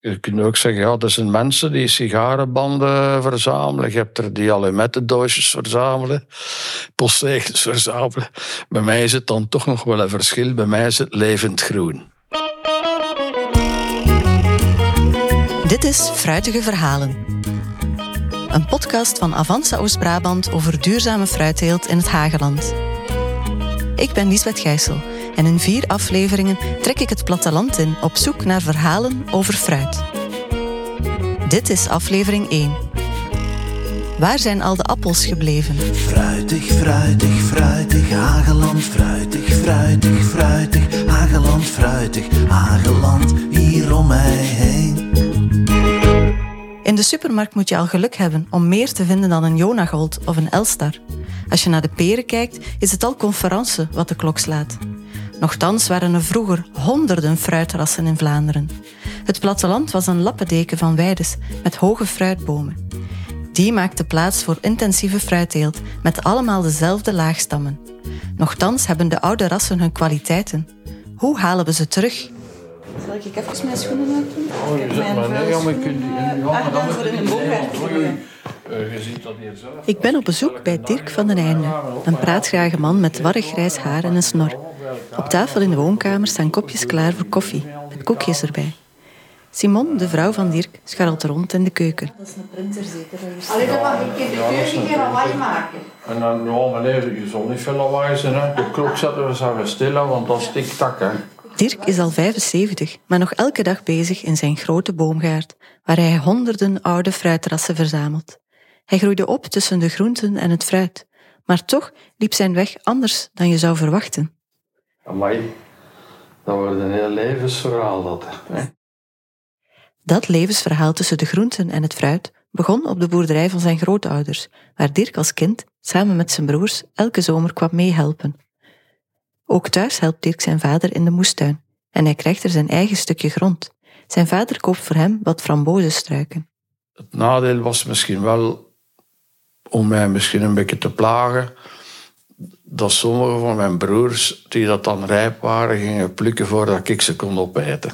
Je kunt ook zeggen, ja, er zijn mensen die sigarenbanden verzamelen. Je hebt er die alumettendoosjes verzamelen, postzegels verzamelen. Bij mij is het dan toch nog wel een verschil. Bij mij is het levend groen. Dit is Fruitige Verhalen. Een podcast van Avanza Oost-Brabant over duurzame fruitteelt in het Hageland. Ik ben Lisbeth Gijssel en in vier afleveringen trek ik het platteland in op zoek naar verhalen over fruit. Dit is aflevering 1. Waar zijn al de appels gebleven? Fruitig, fruitig, fruitig, Hageland, fruitig, fruitig, fruitig, Hageland, fruitig, Hageland, hier om mij heen. In de supermarkt moet je al geluk hebben om meer te vinden dan een Jonagold of een Elstar. Als je naar de peren kijkt, is het al conferentie wat de klok slaat. Nochtans waren er vroeger honderden fruitrassen in Vlaanderen. Het platteland was een lappendeken van weides met hoge fruitbomen. Die maakte plaats voor intensieve fruitteelt met allemaal dezelfde laagstammen. Nochtans hebben de oude rassen hun kwaliteiten. Hoe halen we ze terug? Zal ik even mijn schoenen uitdoen? Oh, je zet maar nee, ja, maar die... Ja, maar dan moet je. Eh, Je ziet dat hier zelf. Ik ben op bezoek bij Dirk van den Einde, een praatgrage man met warrig grijs haar en een snor. Op tafel in de woonkamer staan kopjes klaar voor koffie, met koekjes erbij. Simon, de vrouw van Dirk, scharrelt rond in de keuken. Dat is een printer zeker. Alleen dat mag ik in de keuken een keer lawaai maken. En dan, ja meneer, je zal niet veel lawaai zijn. Hè. De klok zetten we zo weer stil, want dat is tik-tak. Hè. Dirk is al 75, maar nog elke dag bezig in zijn grote boomgaard, waar hij honderden oude fruitrassen verzamelt. Hij groeide op tussen de groenten en het fruit, maar toch liep zijn weg anders dan je zou verwachten. Amai, dat wordt een heel levensverhaal dat. Hè. Dat levensverhaal tussen de groenten en het fruit begon op de boerderij van zijn grootouders, waar Dirk als kind samen met zijn broers elke zomer kwam meehelpen. Ook thuis helpt Dirk zijn vader in de moestuin en hij krijgt er zijn eigen stukje grond. Zijn vader koopt voor hem wat frambozenstruiken. Het nadeel was misschien wel, om mij misschien een beetje te plagen, dat sommige van mijn broers, die dat dan rijp waren, gingen plukken voordat ik ze kon opeten.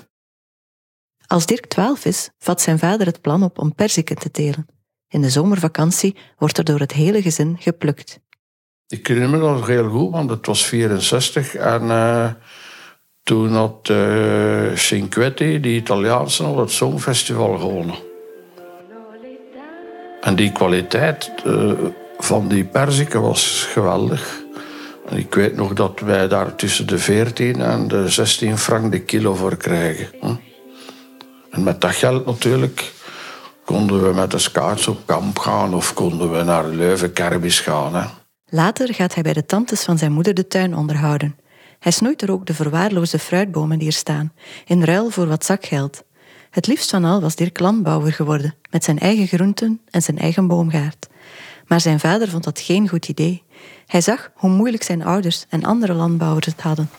Als Dirk twaalf is, vat zijn vader het plan op om perziken te telen. In de zomervakantie wordt er door het hele gezin geplukt. Ik herinner me dat heel goed, want het was 64 en eh, toen had uh, Cinquetti, die Italiaanse, al het Songfestival gewonnen. En die kwaliteit eh, van die perziken was geweldig. Ik weet nog dat wij daar tussen de 14 en de 16 frank de kilo voor krijgen. En met dat geld natuurlijk konden we met de scouts op kamp gaan of konden we naar Leuven kermis gaan. Later gaat hij bij de tantes van zijn moeder de tuin onderhouden. Hij snoeit er ook de verwaarloosde fruitbomen die er staan, in ruil voor wat zakgeld. Het liefst van al was Dirk landbouwer geworden, met zijn eigen groenten en zijn eigen boomgaard. Maar zijn vader vond dat geen goed idee. Hij zag hoe moeilijk zijn ouders en andere landbouwers het hadden.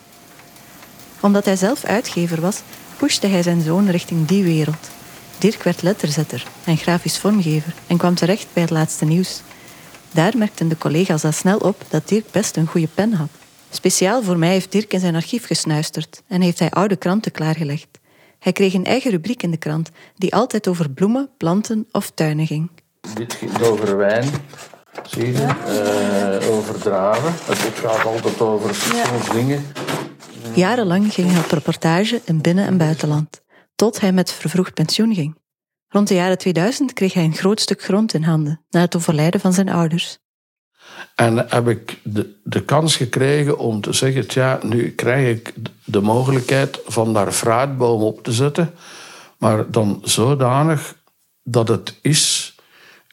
Omdat hij zelf uitgever was, pushte hij zijn zoon richting die wereld. Dirk werd letterzetter en grafisch vormgever en kwam terecht bij het laatste nieuws. Daar merkten de collega's al snel op dat Dirk best een goede pen had. Speciaal voor mij heeft Dirk in zijn archief gesnuisterd en heeft hij oude kranten klaargelegd. Hij kreeg een eigen rubriek in de krant die altijd over bloemen, planten of tuinen ging. Dit ging over wijn, zie je, Eh, over draven. Het gaat altijd over soms dingen. Jarenlang ging hij op reportage in binnen- en buitenland, tot hij met vervroegd pensioen ging. Rond de jaren 2000 kreeg hij een groot stuk grond in handen, na het overlijden van zijn ouders. En heb ik de, de kans gekregen om te zeggen, tja, nu krijg ik de mogelijkheid van daar fruitboom op te zetten, maar dan zodanig dat het is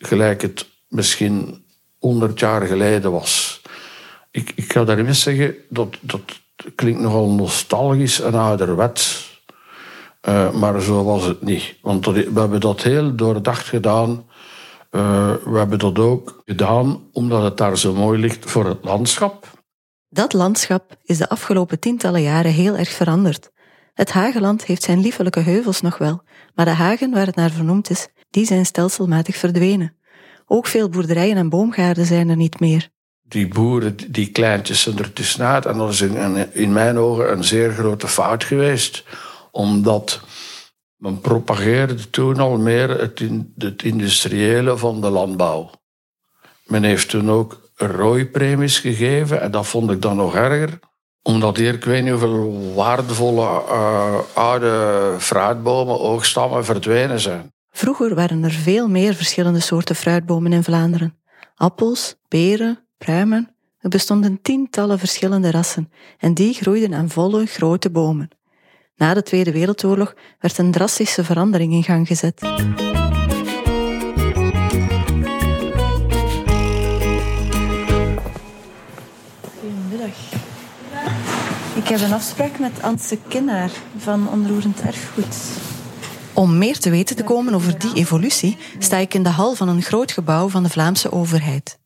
gelijk het misschien 100 jaar geleden was. Ik, ik ga daarin zeggen, dat, dat klinkt nogal nostalgisch en ouderwets. Eh, maar zo was het niet. Want we hebben dat heel doordacht gedaan. Eh, we hebben dat ook gedaan omdat het daar zo mooi ligt voor het landschap. Dat landschap is de afgelopen tientallen jaren heel erg veranderd. Het Hageland heeft zijn liefelijke heuvels nog wel, maar de hagen waar het naar vernoemd is, die zijn stelselmatig verdwenen. Ook veel boerderijen en boomgaarden zijn er niet meer. Die boeren, die kleintjes zijn er tussenuit. En dat is in, mijn ogen een zeer grote fout geweest. Omdat Men propageerde toen al meer het, het industriële van de landbouw. Men heeft toen ook rooipremies gegeven en dat vond ik dan nog erger omdat hier, ik weet niet hoeveel waardevolle uh, oude fruitbomen, oogstammen verdwenen zijn. Vroeger waren er veel meer verschillende soorten fruitbomen in Vlaanderen. Appels, peren, pruimen. Er bestonden tientallen verschillende rassen en die groeiden aan volle, grote bomen. Na de Tweede Wereldoorlog werd een drastische verandering in gang gezet. Goedemiddag. Ik heb een afspraak met Antse Kinnaar van Onroerend Erfgoed. Om meer te weten te komen over die evolutie, sta ik in de hal van een groot gebouw van de Vlaamse overheid.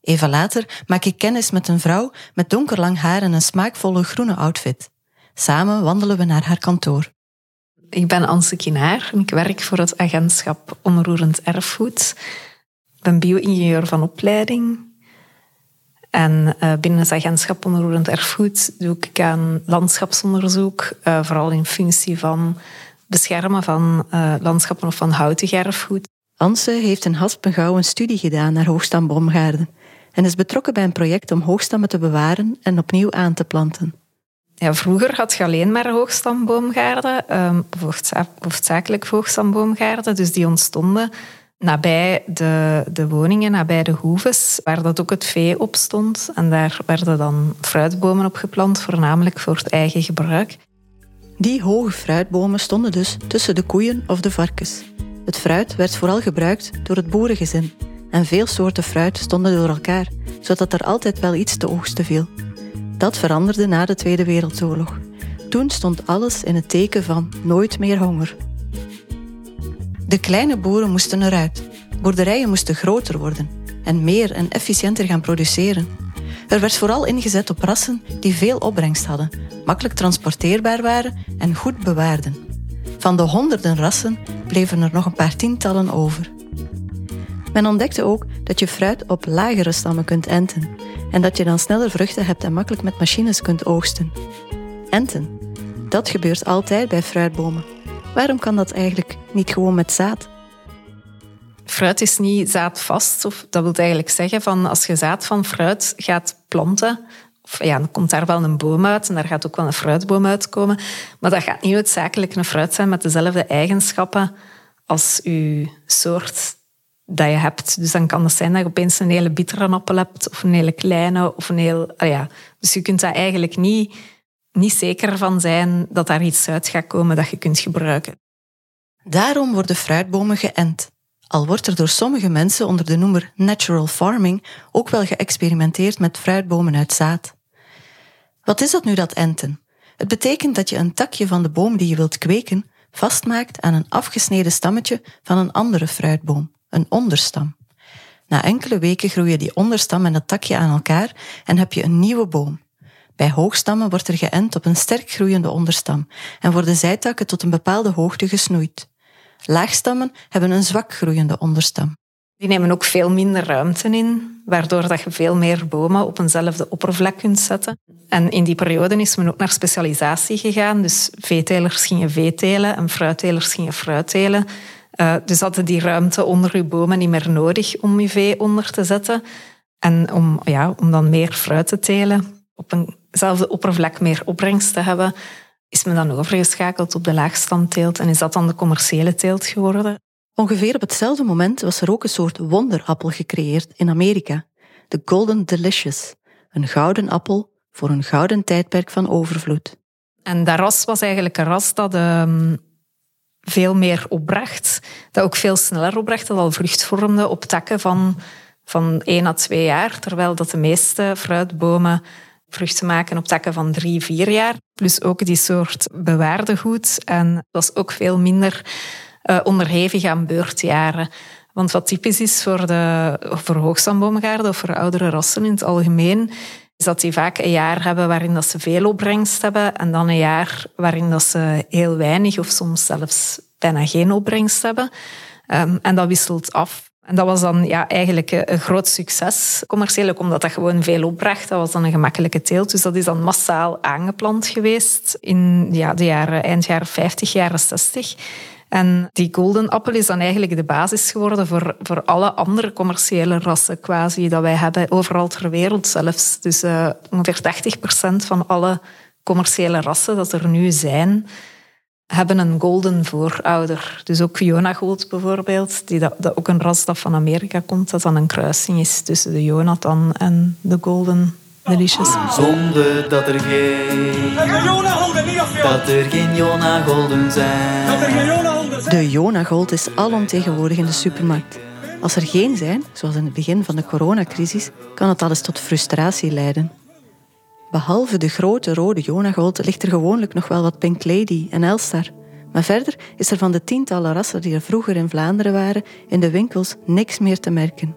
Even later maak ik kennis met een vrouw met donkerlang haar en een smaakvolle groene outfit. Samen wandelen we naar haar kantoor. Ik ben Anse Kinaar en ik werk voor het agentschap Onroerend Erfgoed. Ik ben bio-ingenieur van opleiding. En uh, binnen het agentschap Onroerend Erfgoed doe ik aan landschapsonderzoek, uh, vooral in functie van beschermen van uh, landschappen of van houtig erfgoed. Anse heeft in Haspengouw een studie gedaan naar hoogstamboomgaarden en is betrokken bij een project om hoogstammen te bewaren en opnieuw aan te planten. Ja, vroeger had je alleen maar hoogstamboomgaarden, um, hoofdzakelijk hoogstamboomgaarden, dus die ontstonden nabij de, de woningen, nabij de hoeves, waar dat ook het vee op stond. En daar werden dan fruitbomen op geplant, voornamelijk voor het eigen gebruik. Die hoge fruitbomen stonden dus tussen de koeien of de varkens. Het fruit werd vooral gebruikt door het boerengezin en veel soorten fruit stonden door elkaar, zodat er altijd wel iets te oogsten viel. Dat veranderde na de Tweede Wereldoorlog. Toen stond alles in het teken van nooit meer honger. De kleine boeren moesten eruit. Boerderijen moesten groter worden en meer en efficiënter gaan produceren. Er werd vooral ingezet op rassen die veel opbrengst hadden, makkelijk transporteerbaar waren en goed bewaarden. Van de honderden rassen bleven er nog een paar tientallen over. Men ontdekte ook dat je fruit op lagere stammen kunt enten en dat je dan sneller vruchten hebt en makkelijk met machines kunt oogsten. Enten, dat gebeurt altijd bij fruitbomen. Waarom kan dat eigenlijk niet gewoon met zaad? Fruit is niet zaadvast. Of dat wil eigenlijk zeggen van als je zaad van fruit gaat planten, of ja, dan komt daar wel een boom uit en daar gaat ook wel een fruitboom uitkomen. Maar dat gaat niet noodzakelijk een fruit zijn met dezelfde eigenschappen als je soort dat je hebt. Dus dan kan het zijn dat je opeens een hele bittere appel hebt, of een hele kleine, of een heel... Ah ja. Dus je kunt daar eigenlijk niet, niet zeker van zijn dat daar iets uit gaat komen dat je kunt gebruiken. Daarom worden fruitbomen geënt. Al wordt er door sommige mensen onder de noemer natural farming ook wel geëxperimenteerd met fruitbomen uit zaad. Wat is dat nu, dat enten? Het betekent dat je een takje van de boom die je wilt kweken vastmaakt aan een afgesneden stammetje van een andere fruitboom een onderstam. Na enkele weken groeien die onderstam en dat takje aan elkaar en heb je een nieuwe boom. Bij hoogstammen wordt er geënt op een sterk groeiende onderstam en worden zijtakken tot een bepaalde hoogte gesnoeid. Laagstammen hebben een zwak groeiende onderstam. Die nemen ook veel minder ruimte in, waardoor dat je veel meer bomen op eenzelfde oppervlak kunt zetten. En in die periode is men ook naar specialisatie gegaan. Dus veetelers gingen veetelen en fruittelers gingen fruittelen. Uh, dus hadden die ruimte onder uw bomen niet meer nodig om je vee onder te zetten. En om, ja, om dan meer fruit te telen, op eenzelfde oppervlak meer opbrengst te hebben, is men dan overgeschakeld op de laagstandteelt en is dat dan de commerciële teelt geworden. Ongeveer op hetzelfde moment was er ook een soort wonderappel gecreëerd in Amerika, de Golden Delicious, een gouden appel voor een gouden tijdperk van overvloed. En dat ras was eigenlijk een ras dat um, veel meer opbracht. Dat ook veel sneller opbracht, dat al vrucht vormde op takken van, van 1 à 2 jaar. Terwijl dat de meeste fruitbomen vruchten maken op takken van 3, 4 jaar. Plus ook die soort bewaarde goed. En was ook veel minder uh, onderhevig aan beurtjaren. Want wat typisch is voor, de, voor hoogstamboomgaarden of voor oudere rassen in het algemeen, is dat die vaak een jaar hebben waarin dat ze veel opbrengst hebben en dan een jaar waarin dat ze heel weinig of soms zelfs bijna geen opbrengst hebben. Um, en dat wisselt af. En dat was dan ja, eigenlijk een groot succes. Commercieel omdat dat gewoon veel opbracht. Dat was dan een gemakkelijke teelt. Dus dat is dan massaal aangeplant geweest in ja, de jaren, eind jaren 50, jaren 60. En die golden appel is dan eigenlijk de basis geworden voor, voor alle andere commerciële rassen quasi dat wij hebben, overal ter wereld zelfs. Dus uh, ongeveer 80% van alle commerciële rassen dat er nu zijn, hebben een golden voorouder. Dus ook Fiona Gold bijvoorbeeld, die dat, dat ook een ras dat van Amerika komt, dat dan een kruising is tussen de Jonathan en de Golden Delicious. Zonder dat er geen... Dat er geen Jona Golden zijn. De Jona Gold is alomtegenwoordig in de supermarkt. Als er geen zijn, zoals in het begin van de coronacrisis, kan het alles tot frustratie leiden. Behalve de grote rode Jonagold ligt er gewoonlijk nog wel wat Pink Lady en Elstar. Maar verder is er van de tientallen rassen die er vroeger in Vlaanderen waren, in de winkels niks meer te merken.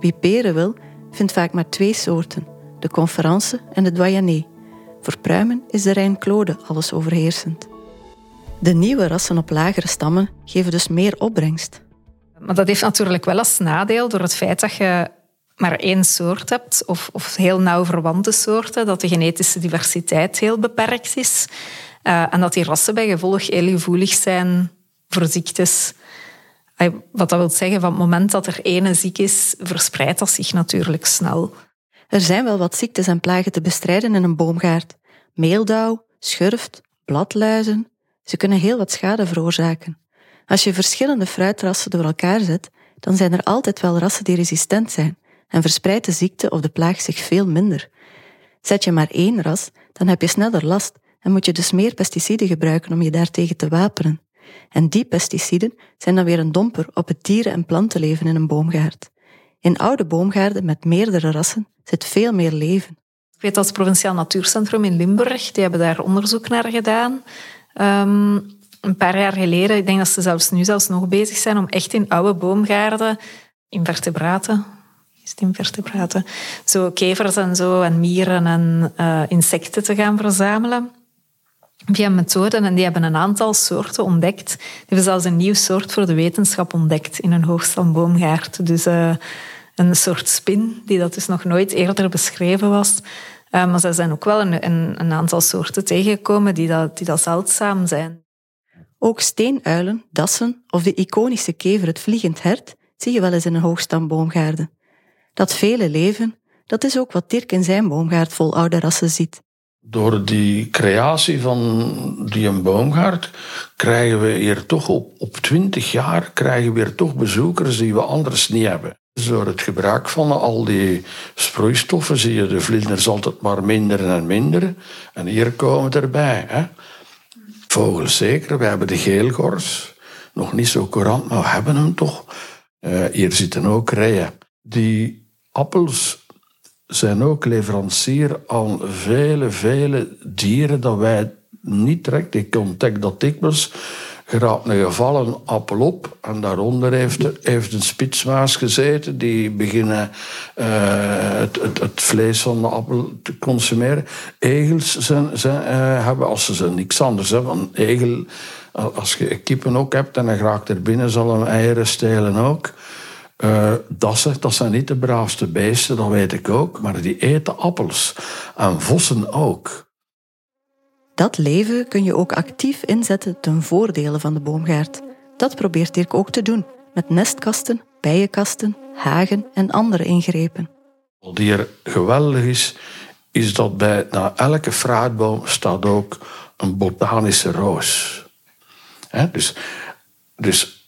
Wie peren wil, vindt vaak maar twee soorten: de Conference en de Doyenné. Voor pruimen is de Rijn-Claude alles overheersend. De nieuwe rassen op lagere stammen geven dus meer opbrengst. Maar dat heeft natuurlijk wel als nadeel door het feit dat je maar één soort hebt, of, of heel nauw verwante soorten, dat de genetische diversiteit heel beperkt is. Uh, en dat die rassen bij gevolg heel gevoelig zijn voor ziektes. Wat dat wil zeggen, van het moment dat er ene ziek is, verspreidt dat zich natuurlijk snel. Er zijn wel wat ziektes en plagen te bestrijden in een boomgaard. Meeldauw, schurft, bladluizen. Ze kunnen heel wat schade veroorzaken. Als je verschillende fruitrassen door elkaar zet, dan zijn er altijd wel rassen die resistent zijn en verspreidt de ziekte of de plaag zich veel minder. Zet je maar één ras, dan heb je sneller last en moet je dus meer pesticiden gebruiken om je daartegen te wapenen. En die pesticiden zijn dan weer een domper op het dieren- en plantenleven in een boomgaard. In oude boomgaarden met meerdere rassen zit veel meer leven. Ik weet dat het Provinciaal Natuurcentrum in Limburg, die hebben daar onderzoek naar gedaan. Um, een paar jaar geleden, ik denk dat ze zelfs nu zelfs nog bezig zijn om echt in oude boomgaarden invertebraten, invertebraten, zo kevers en zo en mieren en uh, insecten te gaan verzamelen via methoden en die hebben een aantal soorten ontdekt. Die hebben zelfs een nieuw soort voor de wetenschap ontdekt in een hoogstamboomgaard. Dus uh, een soort spin die dat dus nog nooit eerder beschreven was. Uh, maar er zijn ook wel een, een, aantal soorten tegengekomen die dat, die dat zeldzaam zijn. Ook steenuilen, dassen of de iconische kever, het vliegend hert, zie je wel eens in een hoogstamboomgaarden. Dat vele leven, dat is ook wat Dirk in zijn boomgaard vol oude rassen ziet. Door die creatie van die een boomgaard krijgen we hier toch op, op 20 jaar krijgen we hier toch bezoekers die we anders niet hebben. Dus door het gebruik van al die sproeistoffen zie je de vlinders altijd maar minder en minder. En hier komen erbij. Hè? Vogels zeker, we hebben de geelgors. Nog niet zo courant, maar we hebben hem toch. Uh, hier zitten ook rijen. Die appels zijn ook leverancier aan vele, vele dieren dat wij niet direct. Ik ontdek dat dikwijls geraapt een gevallen appel op en daaronder heeft, heeft een spitsmaas gezeten die beginnen uh, het, het, het, vlees van de appel te consumeren. Egels zijn, zijn, uh, hebben, als ze niks anders hebben, een egel, als je kippen ook hebt en dan raakt er binnen, zal een eieren stelen ook. Uh, dassen, dat zijn niet de braafste beesten, dat weet ik ook, maar die eten appels. En vossen ook. Dat leven kun je ook actief inzetten ten voordele van de boomgaard. Dat probeert Dirk ook te doen, met nestkasten, bijenkasten, hagen en andere ingrepen. Wat hier geweldig is, is dat bij na elke fruitboom staat ook een botanische roos. He, dus, dus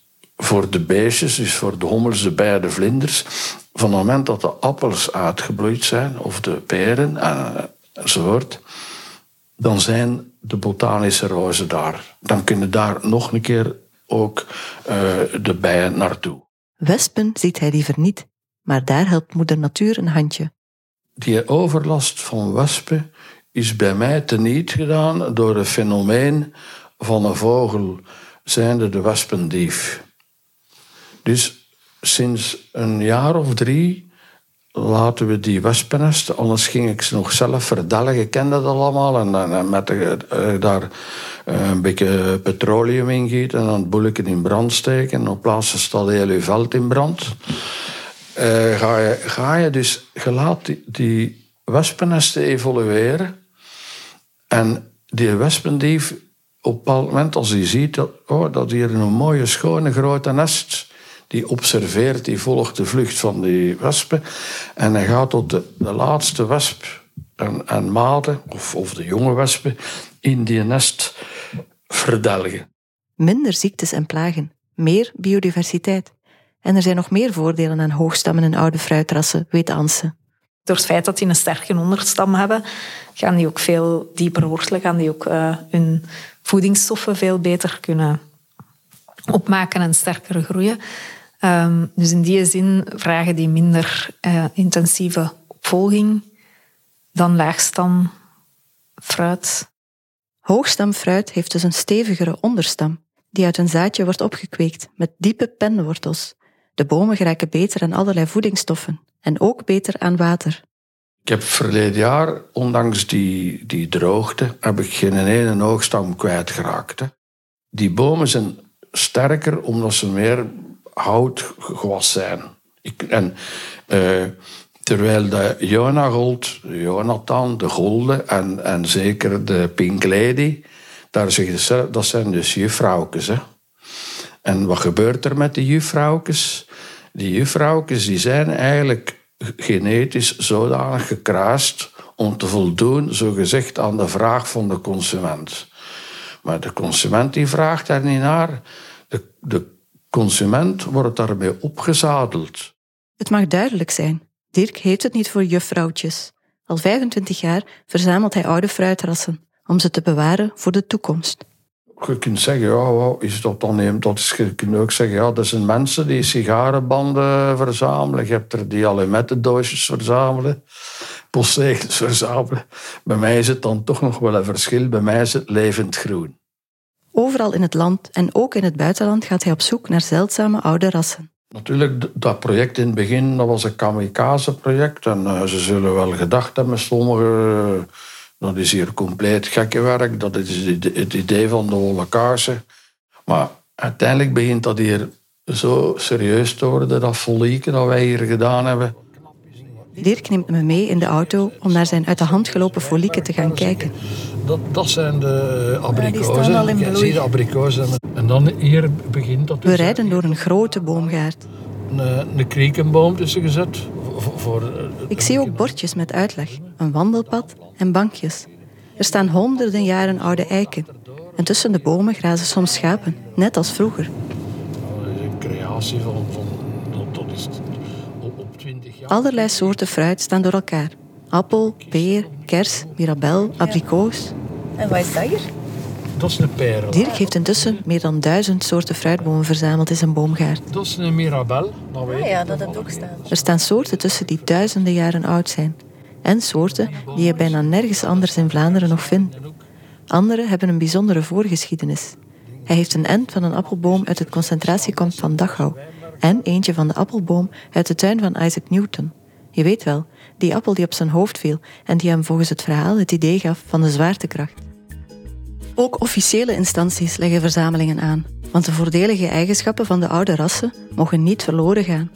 voor de beestjes, dus voor de hommels, de bijen, de vlinders, van het moment dat de appels uitgebloeid zijn, of de peren eh, enzovoort, dan zijn de botanische rozen daar. Dan kunnen daar nog een keer ook uh, de bijen naartoe. Wespen ziet hij liever niet, maar daar helpt moeder natuur een handje. Die overlast van wespen is bij mij teniet gedaan door het fenomeen van een vogel, zijnde de wespendief. Dus sinds een jaar of drie laten we die wespennesten. Anders ging ik ze nog zelf verdelgen. Ik kende dat allemaal. En, en met de, uh, daar uh, een beetje petroleum in gieten. En dan het boelken in brand steken. En op plaats staat heel je veld in brand. Ga, je, ga je dus... Je laat die, die wespennesten evolueren. En die wespendief op een moment, als hij ziet dat, oh, dat hier een mooie, schone, grote nest, die observeert, die volgt de vlucht van die wespen. En hij gaat tot de, de laatste wesp en, en maten, of, of de jonge wespen, in die nest verdelgen. Minder ziektes en plagen, meer biodiversiteit. En er zijn nog meer voordelen aan hoogstammen en oude fruitrassen, weet Anse. Door het feit dat die een sterke onderstam hebben, gaan die ook veel dieper wortelen, gaan die ook uh, hun voedingsstoffen veel beter kunnen opmaken en sterker groeien. Um, dus in die zin vragen die minder uh, intensieve opvolging dan laagstam fruit. Hoogstamfruit heeft dus een stevigere onderstam, die uit een zaadje wordt opgekweekt met diepe penwortels. De bomen geraken beter aan allerlei voedingsstoffen en ook beter aan water. Ik heb verleden jaar, ondanks die, die droogte, heb ik geen ene hoogstam kwijtgeraakt. Hè. Die bomen zijn sterker omdat ze meer houtgewas zijn. Ik, en uh, terwijl de Jonagold, Jonathan, de Golde en, en zeker de Pink Lady, daar ze, dat zijn dus juffrouwkes. Hè. En wat gebeurt er met die juffrouwkes? Die juffrouwkes die zijn eigenlijk genetisch zodanig gekruist om te voldoen, zogezegd, aan de vraag van de consument. Maar de consument die vraagt daar niet naar. De, de consument wordt daarmee opgezadeld. Het mag duidelijk zijn. Dirk heeft het niet voor juffrouwtjes. Al 25 jaar verzamelt hij oude fruitrassen om ze te bewaren voor de toekomst je kunt zeggen, ja, wat is dat dan? dat is, je kunt ook zeggen, ja, dat zijn mensen die sigarenbanden verzamelen. Je hebt er die alimentendoosjes verzamelen, postzegels verzamelen. Bij mij is het dan toch nog wel een verschil. Bij mij is het levend groen. Overal in het land en ook in het buitenland gaat hij op zoek naar zeldzame oude rassen. Natuurlijk, dat project in het begin dat was een kamikaze-project. En uh, ze zullen wel gedacht hebben, sommige dat is hier compleet gekke werk. Dat is het idee van de holocaust. Maar uiteindelijk begint dat hier zo serieus te worden, dat folieken dat wij hier gedaan hebben. Dirk neemt me mee in de auto om naar zijn uit de hand gelopen folieken te gaan kijken. Dat, dat zijn de abrikozen. Ja, die zie de abrikozen. En dan hier begint dat. We dus- rijden door een grote boomgaard. Een, een kriekenboom tussen gezet. Voor, voor Ik zie ook bordjes met uitleg, een wandelpad en bankjes. Er staan honderden jaren oude eiken. En tussen de bomen grazen soms schapen, net als vroeger. Een creatie van, van dat is op 20 jaar. Allerlei soorten fruit staan door elkaar. Appel, peer, kers, mirabel, abrikoos. En wat is dat hier? Dat is een perel. Dirk heeft intussen meer dan duizend soorten fruitbomen verzameld in zijn boomgaard. Dat is een mirabel. Nou, ah, ja, dat het ook staan. Er staan soorten tussen die duizenden jaren oud zijn en soorten die je bijna nergens anders in Vlaanderen nog vindt. Andere hebben een bijzondere voorgeschiedenis. Hij heeft een end van een appelboom uit het concentratiekamp van Dachau en eentje van de appelboom uit de tuin van Isaac Newton. Je weet wel, die appel die op zijn hoofd viel en die hem volgens het verhaal het idee gaf van de zwaartekracht. Ook officiële instanties leggen verzamelingen aan, want de voordelige eigenschappen van de oude rassen mogen niet verloren gaan.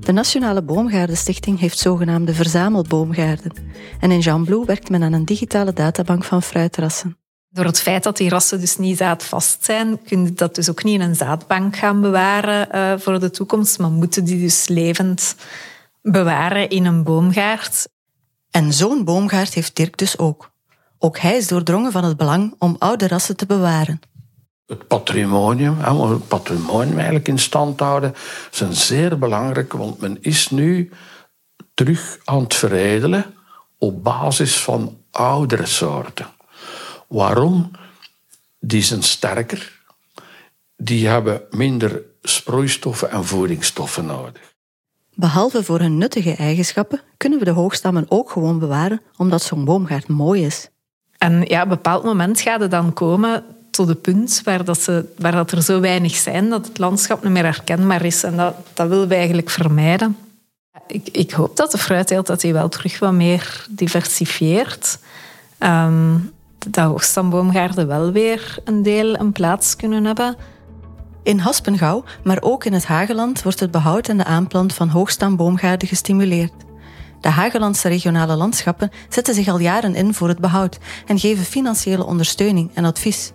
De Nationale Boomgaardenstichting heeft zogenaamde verzamelboomgaarden. En in Jean werkt men aan een digitale databank van fruitrassen. Door het feit dat die rassen dus niet zaadvast zijn, kun je dat dus ook niet in een zaadbank gaan bewaren uh, voor de toekomst, maar moeten die dus levend bewaren in een boomgaard. En zo'n boomgaard heeft Dirk dus ook. Ook hij is doordrongen van het belang om oude rassen te bewaren het patrimonium, het patrimonium eigenlijk in stand houden, zijn zeer belangrijk, want men is nu terug aan het veredelen op basis van oudere soorten. Waarom? Die zijn sterker, die hebben minder sproeistoffen en voedingsstoffen nodig. Behalve voor hun nuttige eigenschappen kunnen we de hoogstammen ook gewoon bewaren omdat zo'n boomgaard mooi is. En ja, op een bepaald moment gaat het dan komen tot het punt waar, dat ze, waar dat er zo weinig zijn dat het landschap niet meer herkenbaar is. En dat, dat willen we eigenlijk vermijden. Ik, ik hoop dat de fruitteelt dat die wel terug wat meer diversifieert. Um, dat hoogstamboomgaarden wel weer een deel een plaats kunnen hebben. In Haspengouw, maar ook in het Hageland, wordt het behoud en de aanplant van hoogstamboomgaarden gestimuleerd. De Hagelandse regionale landschappen zetten zich al jaren in voor het behoud en geven financiële ondersteuning en advies.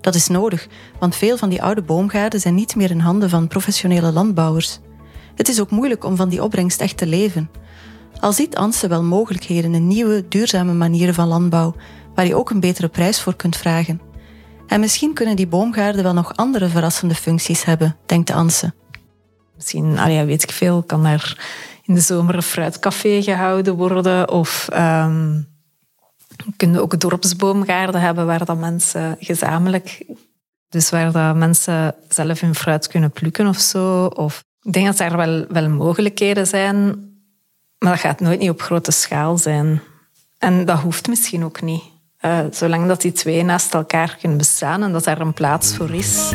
Dat is nodig, want veel van die oude boomgaarden zijn niet meer in handen van professionele landbouwers. Het is ook moeilijk om van die opbrengst echt te leven. Al ziet Anse wel mogelijkheden in nieuwe, duurzame manieren van landbouw, waar je ook een betere prijs voor kunt vragen. En misschien kunnen die boomgaarden wel nog andere verrassende functies hebben, denkt Anse. Misschien, weet ik veel, kan er in de zomer een fruitcafé gehouden worden of um, kunnen ook dorpsboomgaarden hebben waar dat mensen gezamenlijk, dus waar dat mensen zelf hun fruit kunnen plukken of zo. Of, ik denk dat er wel, wel mogelijkheden zijn, maar dat gaat nooit niet op grote schaal zijn. En dat hoeft misschien ook niet. Uh, zolang dat die twee naast elkaar kunnen bestaan en dat daar een plaats voor is.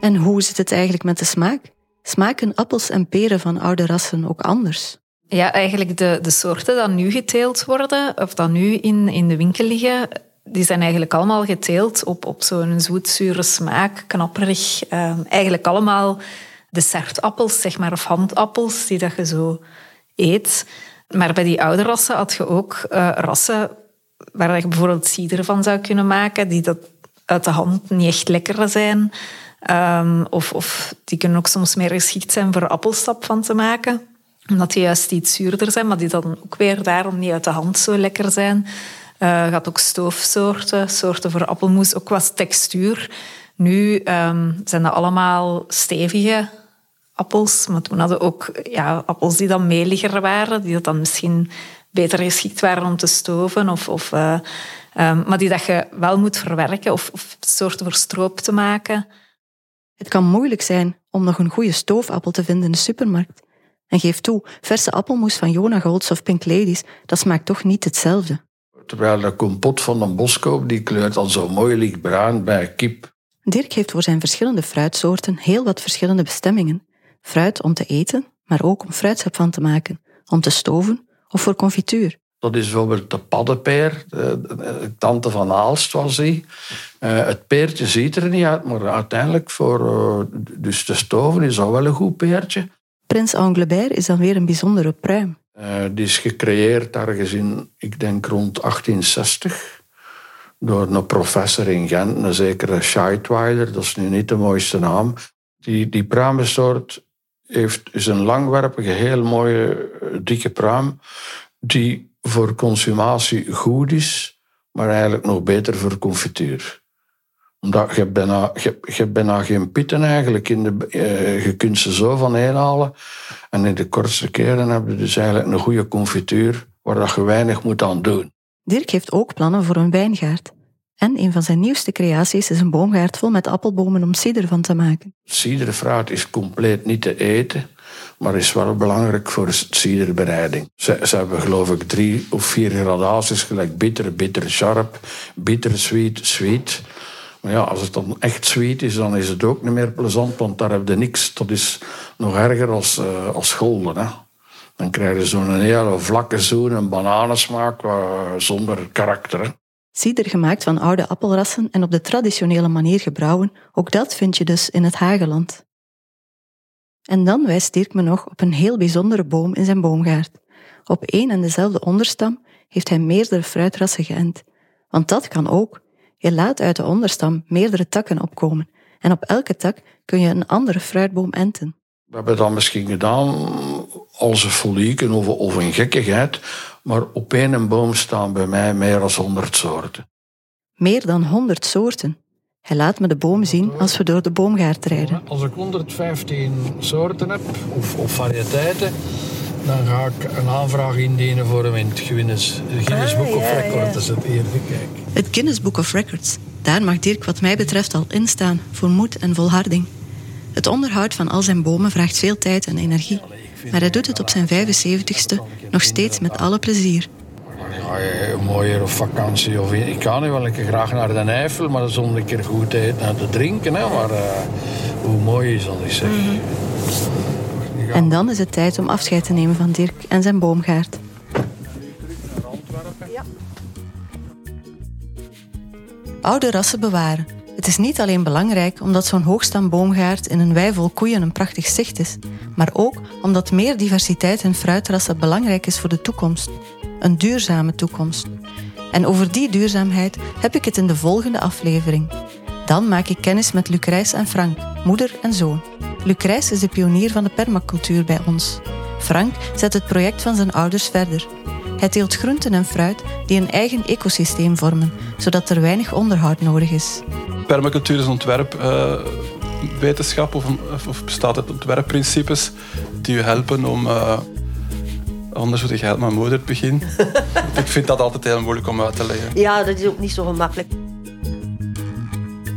En hoe zit het eigenlijk met de smaak? Smaken appels en peren van oude rassen ook anders? Ja, eigenlijk de, de soorten die nu geteeld worden, of die nu in, in de winkel liggen, die zijn eigenlijk allemaal geteeld op, op zo'n zoetzure smaak, knapperig. Uh, eigenlijk allemaal dessertappels, zeg maar, of handappels, die dat je zo eet. Maar bij die oude rassen had je ook uh, rassen waar je bijvoorbeeld cider van zou kunnen maken, die dat uit de hand niet echt lekker zijn. Um, of, of die kunnen ook soms meer geschikt zijn voor appelsap van te maken. Omdat die juist iets zuurder zijn, maar die dan ook weer daarom niet uit de hand zo lekker zijn. Uh, gaat ook stoofsoorten, soorten voor appelmoes, ook qua textuur. Nu um, zijn dat allemaal stevige appels, maar toen hadden we ook ja, appels die dan meliger waren, die dat dan misschien beter geschikt waren om te stoven. Of, of, uh, um, maar die dat je wel moet verwerken of, of soorten voor stroop te maken. Het kan moeilijk zijn om nog een goede stoofappel te vinden in de supermarkt. En geef toe, verse appelmoes van Jona Golds of Pink Ladies, dat smaakt toch niet hetzelfde. Terwijl de kompot van een boskoop, die kleurt al zo mooi lichtbruin bij kip. Dirk heeft voor zijn verschillende fruitsoorten heel wat verschillende bestemmingen. Fruit om te eten, maar ook om fruitsap van te maken, om te stoven of voor confituur. Dat is bijvoorbeeld de paddenpeer, de, de, tante van Aalst was die. Uh, het peertje ziet er niet uit, maar uiteindelijk voor uh, dus de stoven is dat wel een goed peertje. Prins Anglebert is dan weer een bijzondere pruim. Uh, die is gecreëerd ergens in, ik denk rond 1860, door een professor in Gent, een zekere Scheidweiler, dat is nu niet de mooiste naam. Die, die pruimensoort heeft, is een langwerpige, heel mooie, dikke pruim, die voor consumatie goed is, maar eigenlijk nog beter voor confituur. Omdat je bijna, je, je bijna geen pitten eigenlijk. In de, uh, je kunt ze zo van halen. En in de kortste keren heb je dus eigenlijk een goede confituur waar je weinig moet aan doen. Dirk heeft ook plannen voor een wijngaard. En een van zijn nieuwste creaties is een boomgaard vol met appelbomen om cider van te maken. Ciderfruit is compleet niet te eten maar is wel belangrijk voor ciderbereiding. Ze, ze hebben geloof ik drie of vier gradaties, gelijk bitter, bitter sharp, bitter, sweet, sweet. Maar ja, als het dan echt sweet is, dan is het ook niet meer plezant, want daar heb je niks. Dat is nog erger als, uh, als golden. Hè. Dan krijg je zo'n hele vlakke zoen, een bananensmaak uh, zonder karakter. Cider gemaakt van oude appelrassen en op de traditionele manier gebrouwen, ook dat vind je dus in het Hageland. En dan wijst Dirk me nog op een heel bijzondere boom in zijn boomgaard. Op één en dezelfde onderstam heeft hij meerdere fruitrassen geënt. Want dat kan ook. Je laat uit de onderstam meerdere takken opkomen. En op elke tak kun je een andere fruitboom enten. We hebben dat misschien gedaan als een folieken of, of een gekkigheid. Maar op één boom staan bij mij meer dan honderd soorten. Meer dan honderd soorten? Hij laat me de boom zien als we door de boomgaard rijden. Als ik 115 soorten heb, of, of variëteiten, dan ga ik een aanvraag indienen voor hem in het Guinness, Guinness Book of Records. is het eerste kijk. Het Guinness Book of Records. Daar mag Dirk wat mij betreft al in staan voor moed en volharding. Het onderhoud van al zijn bomen vraagt veel tijd en energie. Maar hij doet het op zijn 75ste nog steeds met alle plezier mooier op vakantie. Of ik ga nu wel een keer graag naar de Eifel, maar zonder een keer goed te eten en te drinken. Hè. Maar uh, hoe mooi is dat, ik zeg. Mm -hmm. En dan is het tijd om afscheid te nemen van Dirk en zijn boomgaard. Oude rassen bewaren. Het is niet alleen belangrijk omdat zo'n hoogstamboomgaard in een wei vol koeien een prachtig zicht is, maar ook omdat meer diversiteit in fruitrassen belangrijk is voor de toekomst. een duurzame toekomst. En over die duurzaamheid heb ik het in de volgende aflevering. Dan maak ik kennis met Lucrijs en Frank, moeder en zoon. Lucrijs is de pionier van de permacultuur bij ons. Frank zet het project van zijn ouders verder. Hij teelt groenten en fruit die een eigen ecosysteem vormen, zodat er weinig onderhoud nodig is. Permacultuur is een ontwerpwetenschap of, of, bestaat uit ontwerpprincipes die u helpen om. Uh, anders moet ik mijn moeder begin. ik vind dat altijd heel moeilijk om uit te leggen. Ja, dat is ook niet zo gemakkelijk.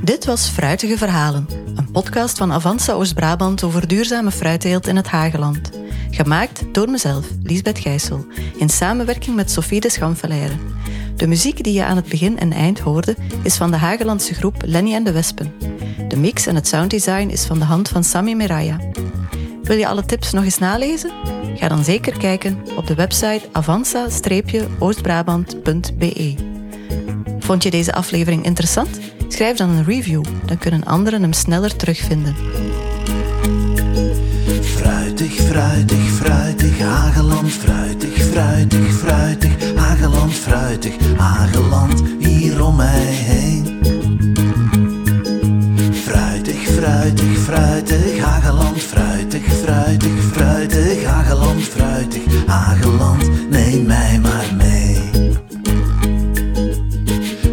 Dit was Fruitige Verhalen, een podcast van Avanza Oost-Brabant over duurzame fruitteelt in het Hageland. Gemaakt door mezelf, Liesbeth Gijssel, in samenwerking met Sophie de Schamfelaire. De muziek die je aan het begin en eind hoorde is van de Hagelandse groep Lenny en de Wespen. De mix en het sounddesign is van de hand van Sami Meraya. Wil je alle tips nog eens nalezen? Ga dan zeker kijken op de website avanza-oostbrabant.be. Vond je deze aflevering interessant? Schrijf dan een review, dan kunnen anderen hem sneller terugvinden. Fruitig, fruitig, fruitig, Hageland, fruitig, fruitig, fruitig, Hageland, fruitig, Hageland, hier om mij heen. Fruitig, fruitig, Hageland, fruitig, fruitig, fruitig, Hageland, fruitig, Hageland, neem mij maar mee.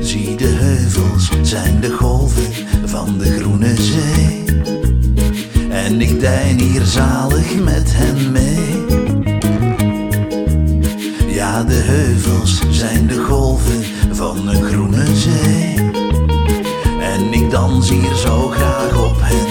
Zie de heuvels, zijn de golven van de groene zee. En ik dein hier zalig met hen mee. Ja, de heuvels zijn de golven van een groene zee. Ik dans hier zo graag op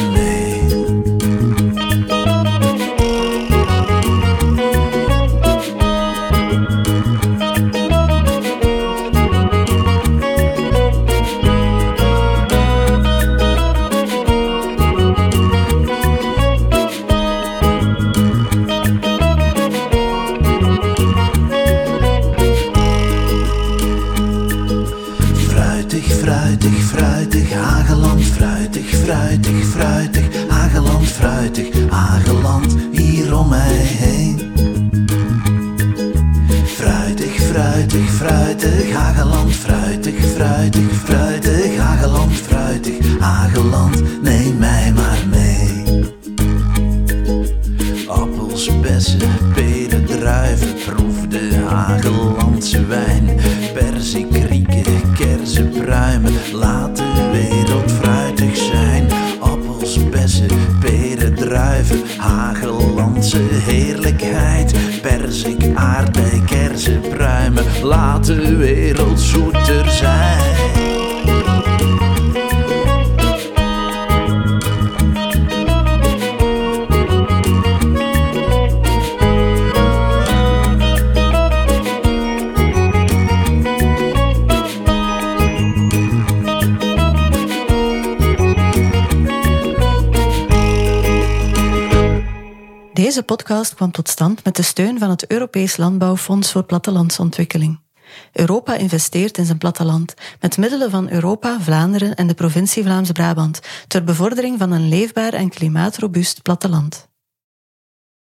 kersen, pruimen, laat de wereld fruitig zijn. Appels, bessen, peren, druiven, Hagelandse heerlijkheid. Perzik, aardbei, kersen, pruimen, laat de wereld zoeter zijn. Deze podcast kwam tot stand met de steun van het Europees Landbouwfonds voor Plattelandsontwikkeling. Europa investeert in zijn platteland met middelen van Europa, Vlaanderen en de provincie Vlaams-Brabant ter bevordering van een leefbaar en klimaatrobuust platteland.